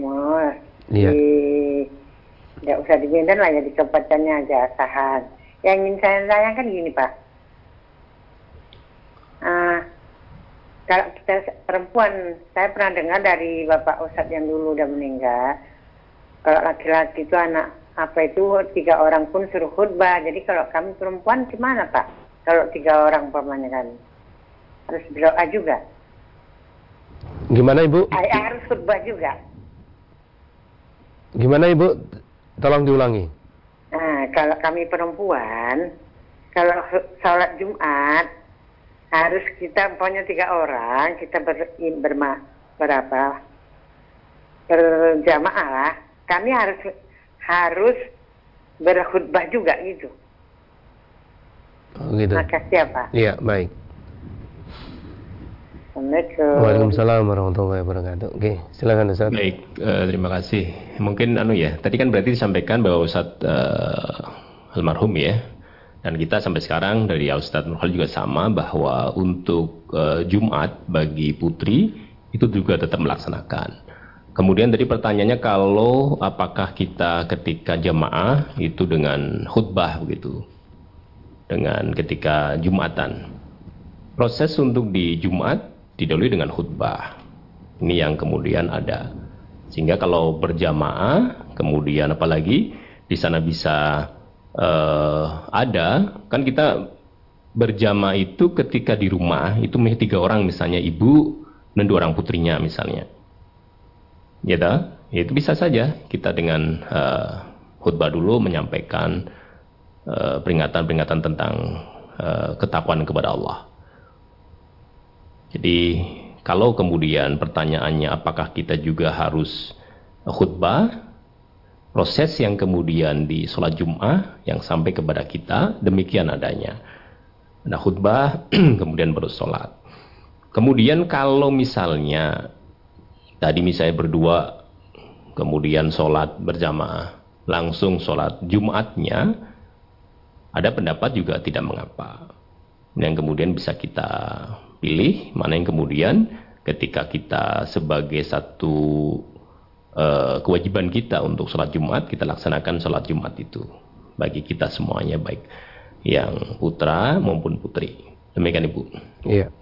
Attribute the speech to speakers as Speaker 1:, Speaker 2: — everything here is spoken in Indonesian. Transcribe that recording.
Speaker 1: Oh, iya. di usah di Medan lah ya di kabupatennya aja Asahan. Yang ingin saya tanyakan gini Pak. Uh, kalau kita perempuan, saya pernah dengar dari Bapak Ustadz yang dulu udah meninggal, kalau laki-laki itu anak apa itu tiga orang pun suruh khutbah. Jadi kalau kami perempuan gimana Pak? Kalau tiga orang umpamanya kan harus berdoa juga.
Speaker 2: Gimana Ibu?
Speaker 1: Harus khutbah juga.
Speaker 2: Gimana Ibu? Tolong diulangi.
Speaker 1: Nah, kalau kami perempuan, kalau sholat Jumat harus kita punya tiga orang, kita ber, berma, berapa berjamaah lah. Kami harus harus berkhutbah juga gitu.
Speaker 2: Oh, gitu.
Speaker 1: Makasih ya Pak.
Speaker 2: Iya, baik.
Speaker 1: Assalamualaikum.
Speaker 2: Waalaikumsalam warahmatullahi wabarakatuh. Oke, silakan Ustaz.
Speaker 3: Baik, uh, terima kasih. Mungkin anu ya, tadi kan berarti disampaikan bahwa Ustaz uh, almarhum ya. Dan kita sampai sekarang dari Ustaz Nurhal juga sama bahwa untuk uh, Jumat bagi putri itu juga tetap melaksanakan. Kemudian tadi pertanyaannya kalau apakah kita ketika jamaah itu dengan khutbah begitu. Dengan ketika Jumatan. Proses untuk di Jumat didahului dengan khutbah. Ini yang kemudian ada. Sehingga kalau berjamaah, kemudian apalagi di sana bisa uh, ada, kan kita berjamaah itu ketika di rumah itu tiga orang misalnya ibu dan dua orang putrinya misalnya ya itu bisa saja kita dengan uh, khutbah dulu menyampaikan eh, peringatan-peringatan uh, tentang uh, ketakwaan kepada Allah. Jadi kalau kemudian pertanyaannya apakah kita juga harus khutbah, proses yang kemudian di sholat Jum'ah yang sampai kepada kita demikian adanya. Nah khutbah kemudian baru sholat. Kemudian kalau misalnya Tadi misalnya berdua, kemudian sholat berjamaah, langsung sholat Jumatnya, ada pendapat juga tidak mengapa. Yang kemudian bisa kita pilih, mana yang kemudian ketika kita sebagai satu uh, kewajiban kita untuk sholat Jumat, kita laksanakan sholat Jumat itu. Bagi kita semuanya, baik yang putra maupun putri. Demikian Ibu.
Speaker 2: Iya.